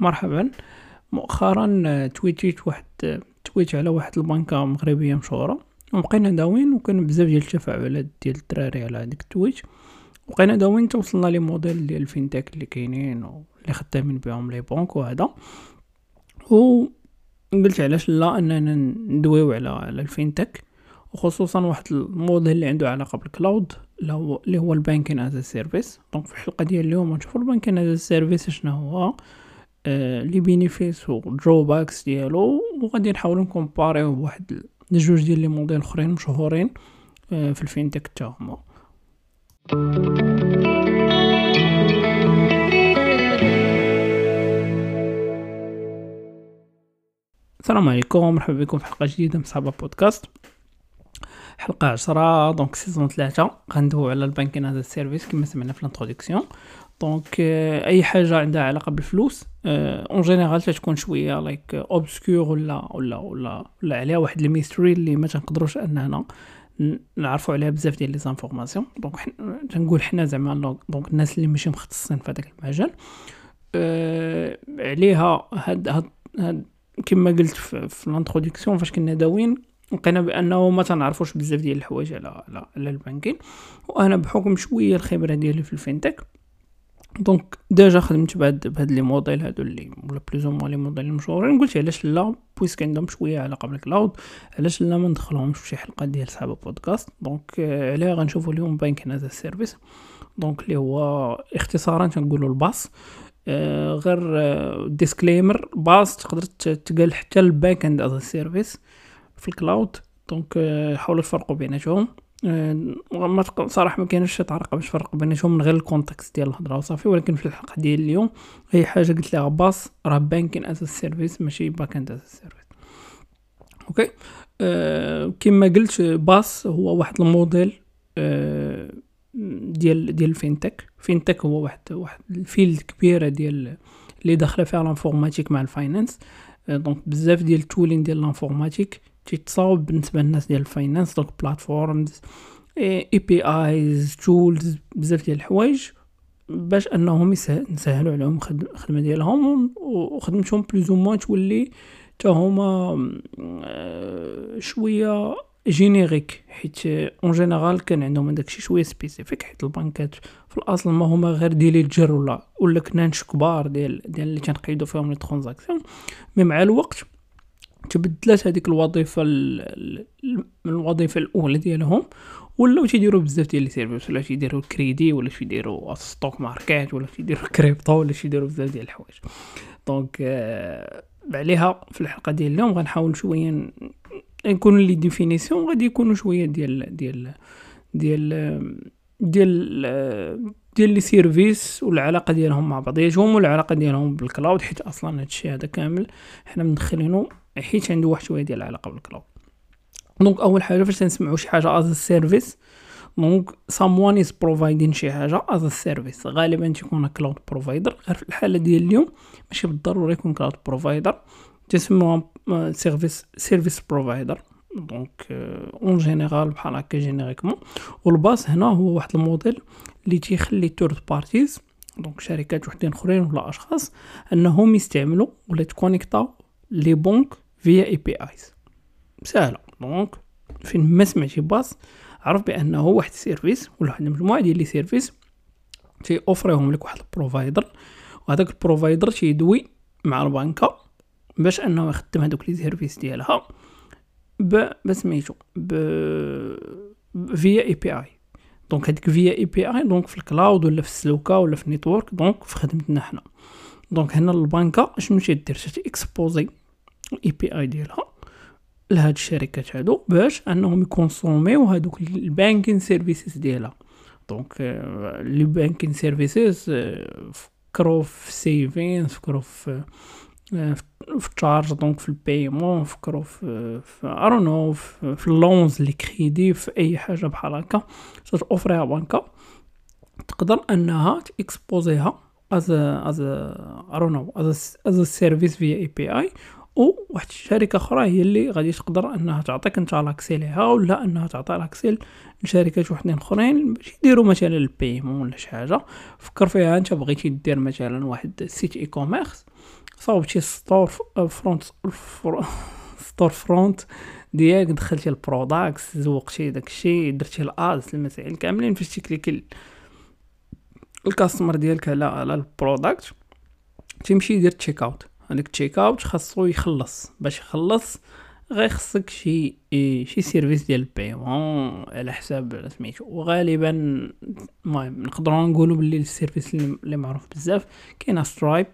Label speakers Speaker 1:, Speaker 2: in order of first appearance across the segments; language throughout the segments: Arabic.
Speaker 1: مرحبا. مؤخرا آه، تويتيت واحد آه، tweet على واحد البنكة مغربية مشهورة. وبقينا داوين وكان بزاف ديال التفاعلات ديال الدراري على هاديك ال tweet. وبقينا داوين توصلنا les modèles ديال ال fintech اللي كاينين واللي خدامين بهم les banques وهذا. و قلت علاش لا أننا ندويو على على ال fintech. وخصوصا واحد الموديل اللي عنده علاقة بال cloud اللي هو ال banking as a service donc في الحلقة ديال اليوم غنشوفوا ال banking as a service شنو هو. les bénéfices باكس ديالو وغادي نحاولوا نكومباريو بواحد جوج ديال les modèles اخرين مشهورين آه في ال fintech تا هما. السلام عليكم مرحبا بكم في حلقة جديدة من صحاب بودكاست. حلقة عشرة donc saison ثلاثة. غندويو على ال banking as a service كما سمعنا في ال introduction donc أي حاجة عندها علاقة بالفلوس en général تكون شوية like obscure ولا ولا ولا ولا عليها واحد ال mystery اللي ما تنقدروش أننا نعرفوا عليها بزاف ديال les informations donc تنقول حنا زعما donc الناس اللي ماشي مختصين في هذاك المجال أه عليها هاد هاد, هاد كما قلت في, في فاش كنا داوين لقينا بأنه ما تنعرفوش بزاف ديال الحوايج على على, على ال banking. وأنا بحكم شوية الخبرة ديالي في ال fintech donc déjà خدمت بهاد بهاد les modèles هادو اللي ولا plus ou moins les modèles المشهورين. قلت علاش لا؟ puisque عندهم شوية علاقة بال cloud. علاش لا ما ندخلهمش في شي حلقة ديال صحاب بودكاست donc عليها غنشوفوا اليوم banking as a service. donc اللي هو اختصارا تنقولوا ال BaaS. آه غير disclaimer BaaS تقدر تقال حتى ال backend as a service في ال cloud. donc حاولوا تفرقوا بيناتهم. ما صراحة ما كاينش شي طريقة باش نفرق بيناتهم من غير ال context ديال الهضرة وصافي. ولكن في الحلقة ديال اليوم هي حاجة قلت لها BaaS راه banking as a service ماشي backend as a service OK أه كما قلت BaaS هو واحد الموديل أه ديال ديال ال fintech fintech هو واحد واحد ال field كبيرة ديال اللي داخلة فيها ال informatique مع ال finance donc بزاف ديال ال tooling ديال ال informatique تيتصاوب بالنسبة للناس ديال ال finance donc platforms APIs tools بزاف ديال الحوايج باش أنهم نسهلوا عليهم الخدمة ديالهم وخدمتهم plus ou moins تولي حتى هما شوية générique حيت en général كان عندهم داكشي شوية spécifique حيت البنكات في الأصل ما هما غير ديال ledger ولا ولا كنانش كبار ديال ديال اللي تنقيدو فيهم les transactions mais مع الوقت تبدلات هذيك الوظيفة الوظيفة الأولى ديالهم ولاو تيديروا بزاف ديال les services ولا تيديروا الكريدي ولا تيديروا stock market ولا تيديروا الكريبتو ولا تيديروا بزاف ديال الحوايج. donc آه عليها في الحلقة ديال اليوم غنحاول شوية نكون les définitions غادي يكونوا شوية ديال ديال ديال ديال ديال les services والعلاقة ديالهم مع بعضياتهم والعلاقة ديالهم ب ال cloud حيت أصلا هادشي هذا كامل حنا مدخلينه حيت عنده واحد شوية ديال العلاقة ب ال cloud. donc أول حاجة فاش تنسمعوا شي حاجة as a service donc someone is providing شي حاجة as a service غالبا تيكون cloud provider غير في الحالة ديال اليوم ماشي بالضروره يكون cloud provider تسموها service service provider donc en général بحال هكا génériquement و ال BaaS هنا هو واحد الموديل اللي تيخلي third parties donc شركات وحدين أخرين ولا أشخاص أنهم يستعملوا ولا تكونيكتا les banques via APIs سهلة. donc فين ما سمعتي BaaS عرف بأنه واحد ال service ولا واحد المجموعة ديال les services تي اوفريهم لك واحد ال provider. وهذاك ال provider تيدوي مع البنكة باش أنه يخدم هذوك les services ديالها ب بسميتو ب via API donc هذيك via API donc في ال cloud ولا في السلوكة ولا في ال network donc في خدمتنا حنا. donc هنا البنكة شنو تيدير؟ تيكسبوزي ال API ديالها لهاد الشركات هادو باش انهم يكونسوميو هادوك ال banking services ديالها. donc les banking services فكرو في saving فكرو في في charge donc في ال paiement فكرو في في I dunno في, في ال loans les crédits في أي حاجة بحال هكا. اوفريها بنكه تقدر انها تإكسبوزيها as as I dunno as as a service via API وواحد الشركة أخرى هي اللي غادي تقدر أنها تعطيك أنت l'accès ليها ولا أنها تعطي l'accès لشركات وحدين أخرين باش يديروا مثلا ال paiement ولا شي حاجة. فكر فيها أنت بغيتي دير مثلا واحد site e-commerce صاوبتي storefront storefront ديالك دخلتي ال products زوقتي داكشي درتي ال ads المسائل كاملين فاش تيكليكي ال customer ديالك على على ال product تيمشي يدير checkout هذاك checkout خاصو يخلص باش يخلص غيخصك شي شي service ديال ال paiement على حساب سميتو. وغالبا المهم نقدروا نقولوا باللي ال service اللي معروف بزاف كاين Stripe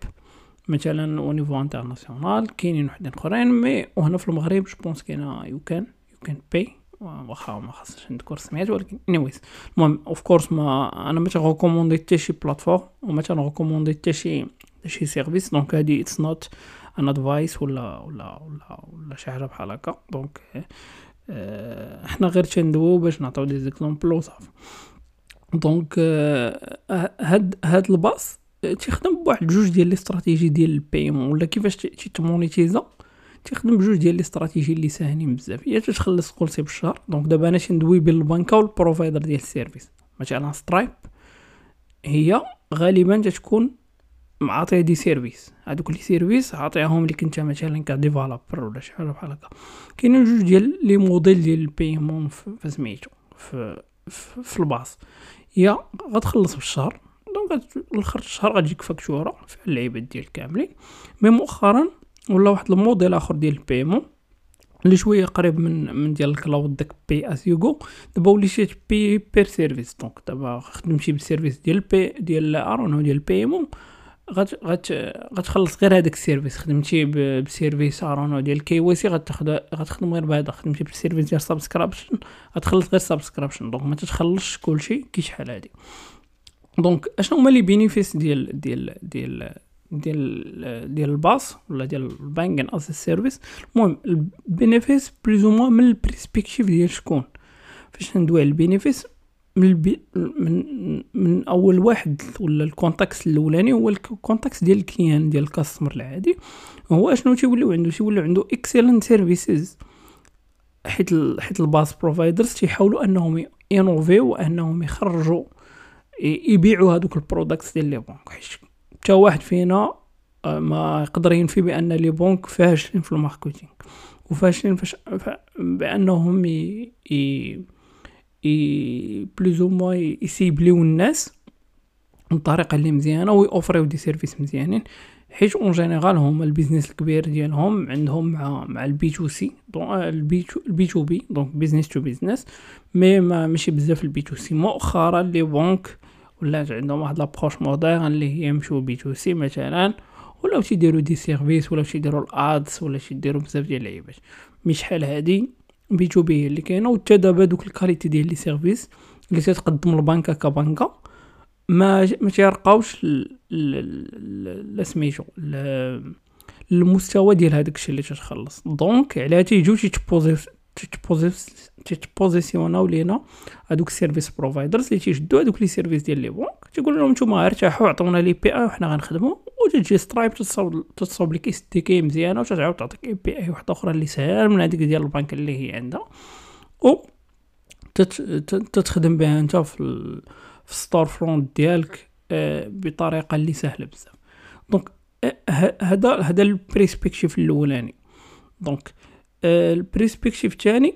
Speaker 1: مثلا au niveau international كاينين وحدين أخرين mais وهنا في المغرب je pense كاينة YouCan YouCan Pay واخا ما خاصش نذكر سميات ولكن anyways المهم of course ما أنا ما تغوكوموندي حتى شي platform وما تغوكوموندي حتى شي شي service donc هادي it's not an advice ولا ولا ولا ولا شي حاجة بحال هكا donc آه حنا غير تندويو باش نعطيو des exemples وصافي donc آه هاد هاد ال BaaS تيخدم بواحد جوج ديال ال stratégies ديال ال paiement ولا كيفاش تيتمونيتيزا تيخدم بجوج ديال ال stratégies اللي ساهلين بزاف يا تخلص قلتي بالشهر donc دابا أنا ندوي بين البنكه و ال provider ديال ال service مثلا Stripe هي غالبا تتكون معطيه des services. هادوك les services عطيهم لك انت مثلا ك developer ولا شي حاجة بحال هكا. كاينين جوج ديال les modèles ديال ال paiement في سميتو في في, في ال BaaS. يا غتخلص بالشهر donc الآخر الشهر غتجيك فاكتورة في اللعيبات ديال كاملين. mais مؤخرا ولا واحد الموديل آخر ديال ال paiement اللي شوية قريب من من ديال ال cloud داك pay as you go دابا وليتي pay per service donc دابا خدمتي ب ال service ديال بي ديال I dunno ديال paiement غت غت غتخلص غير هذاك ال service. خدمتي ب service I dunno ديال KYC غتخدم غير بهذا خدمتي ب ال service ديال subscription غتخلص غير subscription donc ما تتخلصش كلشي كي شحال هادي. donc أشنو هما les bénéfices ديال ديال ديال ديال ديال ال BaaS ولا ديال ال banking as a service المهم ال bénéfices plus ou moins ال perspective ديال شكون؟ فاش ندوي على ال bénéfices؟ من البي من من أول واحد ولا الكونتاكس الأولاني هو الكونتاكس ديال الكليان ديال الكاستمر العادي. هو أشنو تيوليو عنده؟ تيوليو عنده excellent services حيت حيت ال BaaS providers تيحاولوا أنهم ينوفيو وأنهم يخرجوا يبيعوا هذوك ال products ديال les banques حيت حتى واحد فينا آه، ما يقدر ينفي بأن les banques فاشلين في ال marketing وفاشلين فاش بأنهم ي... ي... plus ou moins يسيبليو الناس بالطريقة اللي مزيانة ويوفريو des services مزيانين. حيت en général هما ال business الكبير ديالهم عندهم مع مع ال B to C donc الـ B2B donc business to business mais ما ماشي بزاف البي تو سي. مؤخرا les banques ولات عندهم واحد l'approche moderne اللي هي يمشيو B2C مثلا ولاو تيديروا des services ولاو تيديروا الـ ads ولا تيديروا بزاف ديال اللعيبات. mais شحال هادي؟ B2B اللي كاينة وتا دابا دوك الـ qualité ديال les services اللي تتقدم البنكه كبنكة ما ما تيرقاوش سميتو المستوى ديال هذاك الشيء اللي تتخلص. donc علاه تيجيو تيتبوزي تيت positionnaw لينا هادوك الـ service providers اللي تيشدو هادوك les services ديال les banques تيقول لهم نتوما ارتاحوا عطونا les API وحنا غنخدمو وتجي Stripe تتصاوب تتصاوب لك تي كي مزيانه وتعاود تعطيك API واحدة أخرى اللي سهل من هذيك ديال البنك اللي هي عندها و تتخدم بها انت في في store front ديالك بطريقه اللي سهله بزاف donc هذا هذا الـ perspective الاولاني donc الـ perspective الثاني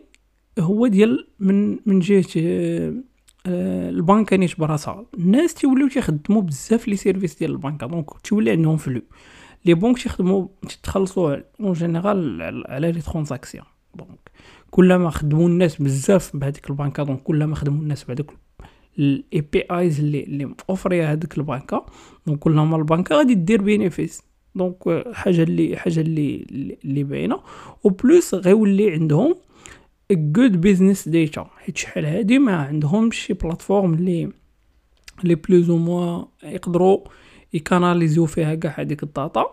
Speaker 1: هو ديال من من جهة البنكه نيت براسها الناس تيوليو تيخدموا بزاف les services ديال البنكه donc تولي عندهم flow. les banques تيخدموا تتخلصوا en général على les transactions donc كلما خدموا الناس بزاف بهذيك البنكة donc كلما خدموا الناس بهذوك الـ APIs اللي اللي offراتها هذيك البنكة donc كل ما البنكة غادي دير bénéfice. donc حاجة اللي حاجة اللي اللي باينة. و plus غيولي عندهم good business data حيت شحال هادي ما عندهمش شي plateforme اللي les plus ou moins يقدروا ي canalisيو فيها كاع هذيك الـ data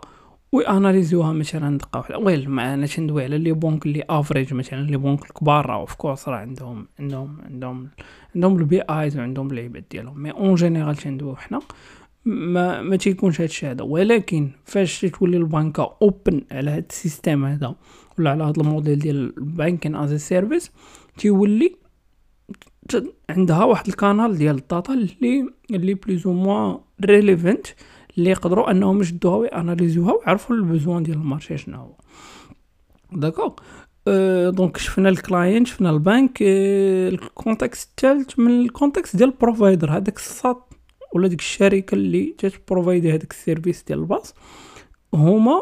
Speaker 1: وي analysيوها مثلا دقة واحدة. well ما أنا تندوي على les banques اللي average مثلا les banques الكبار راه of course راه عندهم عندهم عندهم عندهم الـ APIs وعندهم العباد ديالهم. mais en général تندويو حنا. ما ما تيكونش هادشي هذا. ولكن فاش تولي البنكة open على هاد الـ système هذا ولا على هاد الموديل ديال الـ banking as service تيولي عندها واحد canal ديال الـ data اللي اللي plus ou moins relevant اللي يقدروا أنهم يشدوها وي analysيوها ويعرفوا الـ besoin ديال الـ marché شنو هو. d'accord أه donc شفنا الـ client شفنا البنك أه الـ context الثالث من الـ context ديال الـ provider هذاك الـ SaaS ولا ديك الشركة اللي ت provideي هذاك الـ service ديال الـ BaaS هما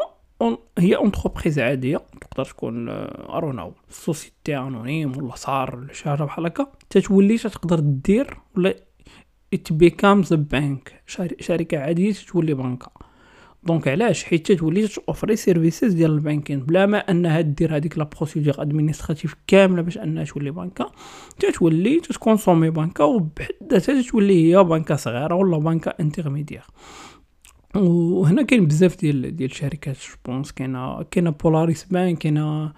Speaker 1: هي entreprise عادية تقدر تكون اروناو société anonyme ولا SARL ولا شي حاجة بحال هكا تتولي تقدر دير ولا it becomes bank شركة عادية تولي بنكة. دونك علاش؟ حيت تولي توفري سيرفيسز ديال البانكين بلا ما انها دير هذيك لا بروسيدور ادمينستراتيف كاملة باش انها تولي بنكة تتولي تكونسومي بنكة وبحد ذاتها تولي هي بنكة صغيرة ولا بنكة انترميديير وهنا كاين بزاف ديال ديال الشركات جوبونس كاينة كاينة بولاريس بانك كاينة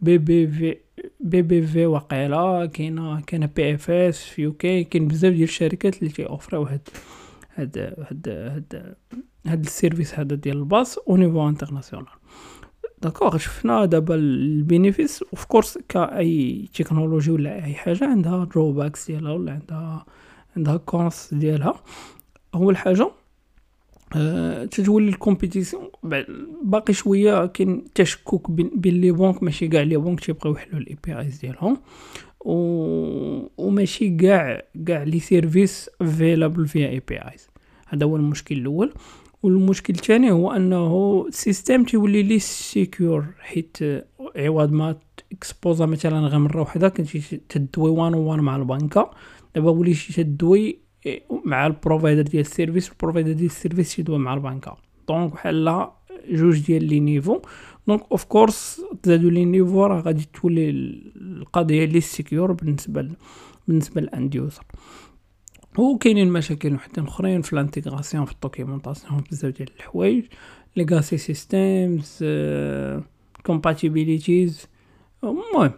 Speaker 1: بي بي في بي بي في واقيلا كاينة كاينة بي اف اس في يوكي كاين بزاف ديال الشركات اللي تيوفروا هاد هاد هاد هاد هاد الـ service هذا ديال الـ BaaS au niveau international d'accord شفنا دابا الـ bénéfices of course كأي technologie ولا أي حاجة عندها drawbacks ديالها ولا عندها عندها cons ديالها. أول حاجة أه تتولي الـ compétition باقي شوية كاين تشكك بين les banques ماشي كاع les banques تيبقاو يحلوا الـ APIs ديالهم. و وماشي كاع كاع les services available فيها APIs هذا هو المشكل الأول. والمشكل الثاني هو أنه الـ système تيولي less secure حيت عوض ما exposé مثلا غير مرة وحدة كنتي تدوي one one مع البنكة. دابا وليتي تدوي مع البروفايدر ديال السيرفيس البروفايدر ديال السيرفيس يدوي مع البنكة. donc بحال جوج ديال les niveaux. donc of course تزادو les niveaux راه غادي تولي القضية less secure بالنسبة بالنسبة لل end user. وكاينين مشاكل وحدين أخرين في الـ intégration في الـ documentation بزاف ديال الحوايج. legacy systems compatibilities المهم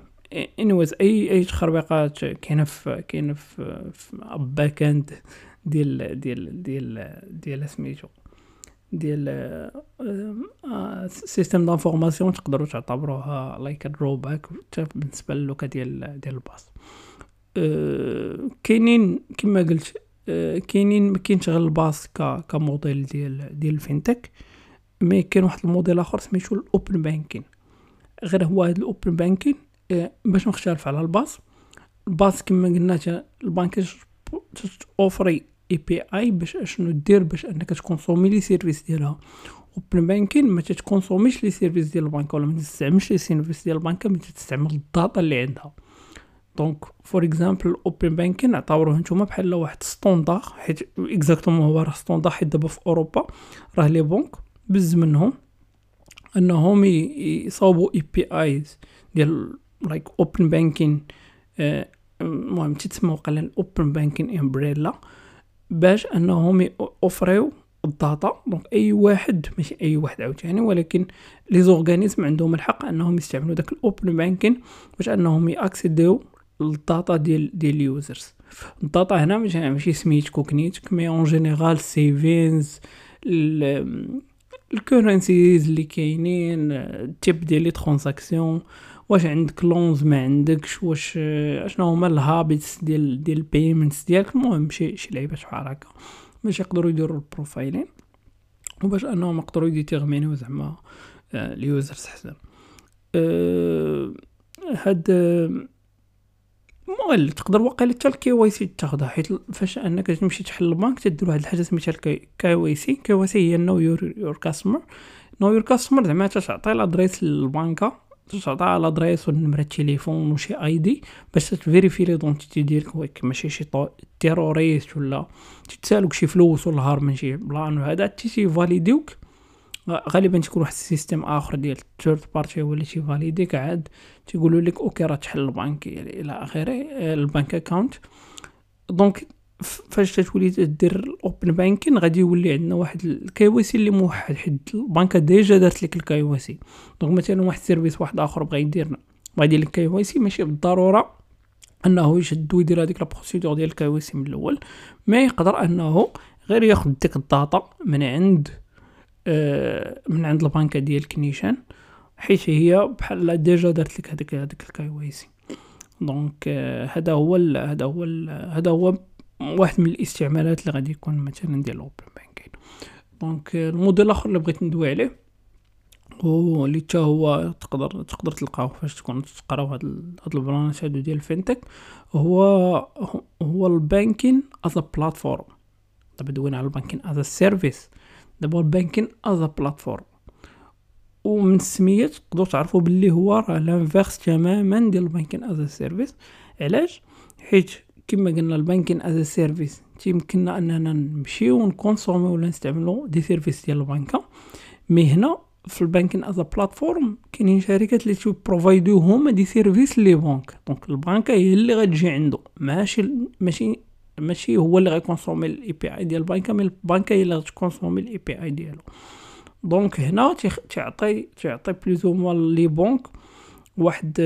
Speaker 1: anyways أي أي تخربيقات كاينة في كاينة في, في back end ديال ديال ديال ديال سميتو ديال système d'information تقدروا تعتبروها like drawback بالنسبة لل cas ديال ديال الـ BaaS. أه كاينين كما قلت أه كاينين ما كاينش غير الـ BaaS ك modèle ديال ديال الـ fintech mais كاين واحد الموديل آخر سميتو الـ open banking. غير هو هذا الـ open banking أه باش مختلف على الـ BaaS الـ BaaS كما قلنا البنك offrي API باش اشنو دير باش أنك ت consommي les services ديالها. open banking ما تت consommيش les services ديال البنك ولا ما تستعملش les services ديال البنك ما تستعمل الـ data اللي عندها. donc for example open banking اعتبروه نتوما بحال واحد standard حيت exactement هو راه standard حيت دابا في أوروبا. راه les banques بز منهم أنهم يصاوبوا APIs ديال like open banking المهم تتسمى وقيلا الـ open banking umbrella باش أنهم اوفريو ال data. donc أي واحد ماشي أي واحد عاوتاني ولكن les organismes عندهم الحق أنهم يستعملوا داك ال open banking باش أنهم يأكسيديو الداتا ديال ديال ال users. ال data هنا ماشي ماشي سميتك وكنيتك mais en général savings ال currencies اللي كاينين ال types ديال les transactions واش عندك loans ما عندكش؟ واش اشنو هما ال habits ديال ديال ال payments ديالك؟ المهم شي شي لعيبات بحال هكا باش يقدروا يديروا ال profiling وباش انهم يقدروا يديتيرمينيو زعما ال users حسن. أه هاد المهم تقدر واقيلا حتى ال KYC تاخذها حيت فاش أنك تمشي تحل البنك تدير واحد الحاجة سميتها الكي واي سي كي واي سي هي know your your customer know your customer زعما تعطي ال adresse للبنكة تعطي ال adresse ونمرة التليفون وشي ID باش تفيريفي l'identité ديالك ويك ماشي شي terroriste ولا تتسالوك شي فلوس ولا هارب من شي plan وهذا تي فاليديوك غالبا تكون واحد ال système آخر ديال third party ولا شي فاليديك عاد تيقولوا لك OK راه تحل البنك إلى آخره ال bank account donc فاش تتولي تدير ال open banking غادي يولي عندنا واحد ال KYC اللي موحد حيت البنكه déjà دارت لك ال KYC donc مثلا واحد ال service واحد آخر بغا يدير بغا يدير ال KYC ماشي بالضرورة أنه يشد ويدير هذيك لا ديال ال KYC من الأول ما يقدر أنه غير ياخذ ديك ال data من عند آه من عند البنكة ديال كنيشان حيت هي بحال déjà دارت لك هذيك هذيك ال KYC donc هذا هو هذا هو هذا هو واحد من الاستعمالات اللي غادي يكون مثلا ديال ال open banking. donc ال modèle الآخر اللي بغيت ندوي عليه هو اللي حتى هو تقدر تقدر تلقاوه فاش تكون تقراو هاد هاد البلانات هادو ديال ال fintech هو هو ال banking as a platform دابا دوينا على ال banking as a service دابا ال banking as a platform ومن السمية تقدروا تعرفوا باللي هو راه l'inverse تماما ديال ال banking as a service علاش؟ حيت كما قلنا ال banking as a service تيمكننا أننا نمشيو ونكونسومي ولا نستعملو des services ديال البنكه mais هنا في ال banking as a platform كاينين شركات اللي بروفايدو هما des services les banques. donc البنكة هي اللي غتجي عنده ماشي ماشي ماشي هو اللي غيكونسومي ال API ديال البنكة mais البنكة هي اللي غتكونسومي ال API ديالو. donc هنا تعطي تعطي plus ou moins les banques واحد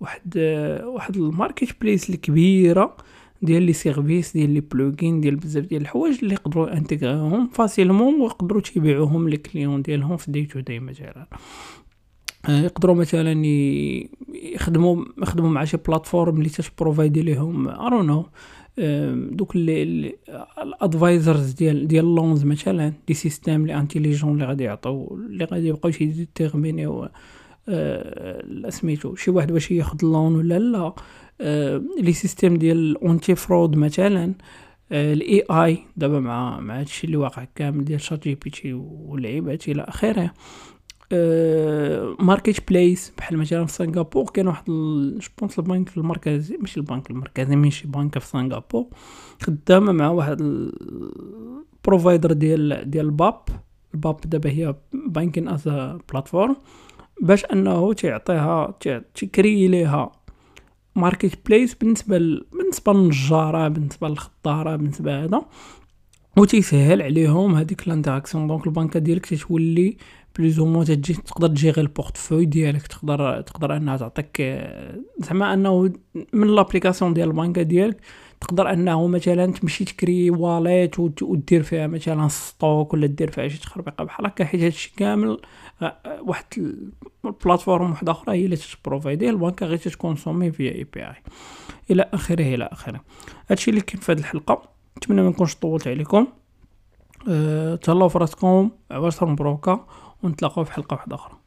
Speaker 1: واحد واحد ال marketplace الكبيرة ديال les services ديال les plugins ديال بزاف ديال الحوايج اللي يقدروا انتغريهم facilement ويقدروا تيبيعوهم les clients ديالهم في day to day مثلا يقدروا مثلا يخدموا يخدموا مع شي plateforme اللي تبروفايدي ليهم ارونو دوك ال advisors ديال ديال loans مثلا des systèmes لي intelligents اللي غادي يعطيو اللي غادي يبقاو يديتيرمينيو أه سميتو شي واحد واش ياخد loan ولا لا. أه les systèmes ديال anti-fraude مثلا ال AI دابا مع مع هادشي اللي واقع كامل ديال ChatGPT واللعيبات إلى آخره. ماركت بليس بحال مثلا في سنغافور كاين واحد جوبونس البنك المركزي ماشي البنك المركزي ماشي بنك في سنغافور خدامة مع واحد البروفايدر ديال ديال الباب الباب دابا هي بانكين از بلاتفورم باش أنه تعطيها تكري ليها ماركت بليس بالنسبة بالنسبة للنجارة بالنسبة للخطاره بالنسبة هذا. و تيسهل عليهم هذيك لانتراكسيون دونك البنكه ديالك تتولي plus ou moins تجي تقدر تجيغي ال portefeuille ديالك تقدر تقدر أنها تعطيك زعما أنه من l'application ديال البنكة ديالك تقدر أنه مثلا تمشي تكري wallet ودير فيها مثلا stock ولا دير فيها شي تخربيقة بحال هكا حيت هادشي كامل واحد ال plateforme واحدة أخرى هي اللي تبروفايدي البنكة غير تكونسومي via API إلى آخره إلى آخره. هادشي اللي كاين في هاد الحلقة. نتمنى ما نكونش طولت عليكم. أه تهلاو فراسكم عباشر مبروكة ونتلاقاو في حلقة واحدة أخرى.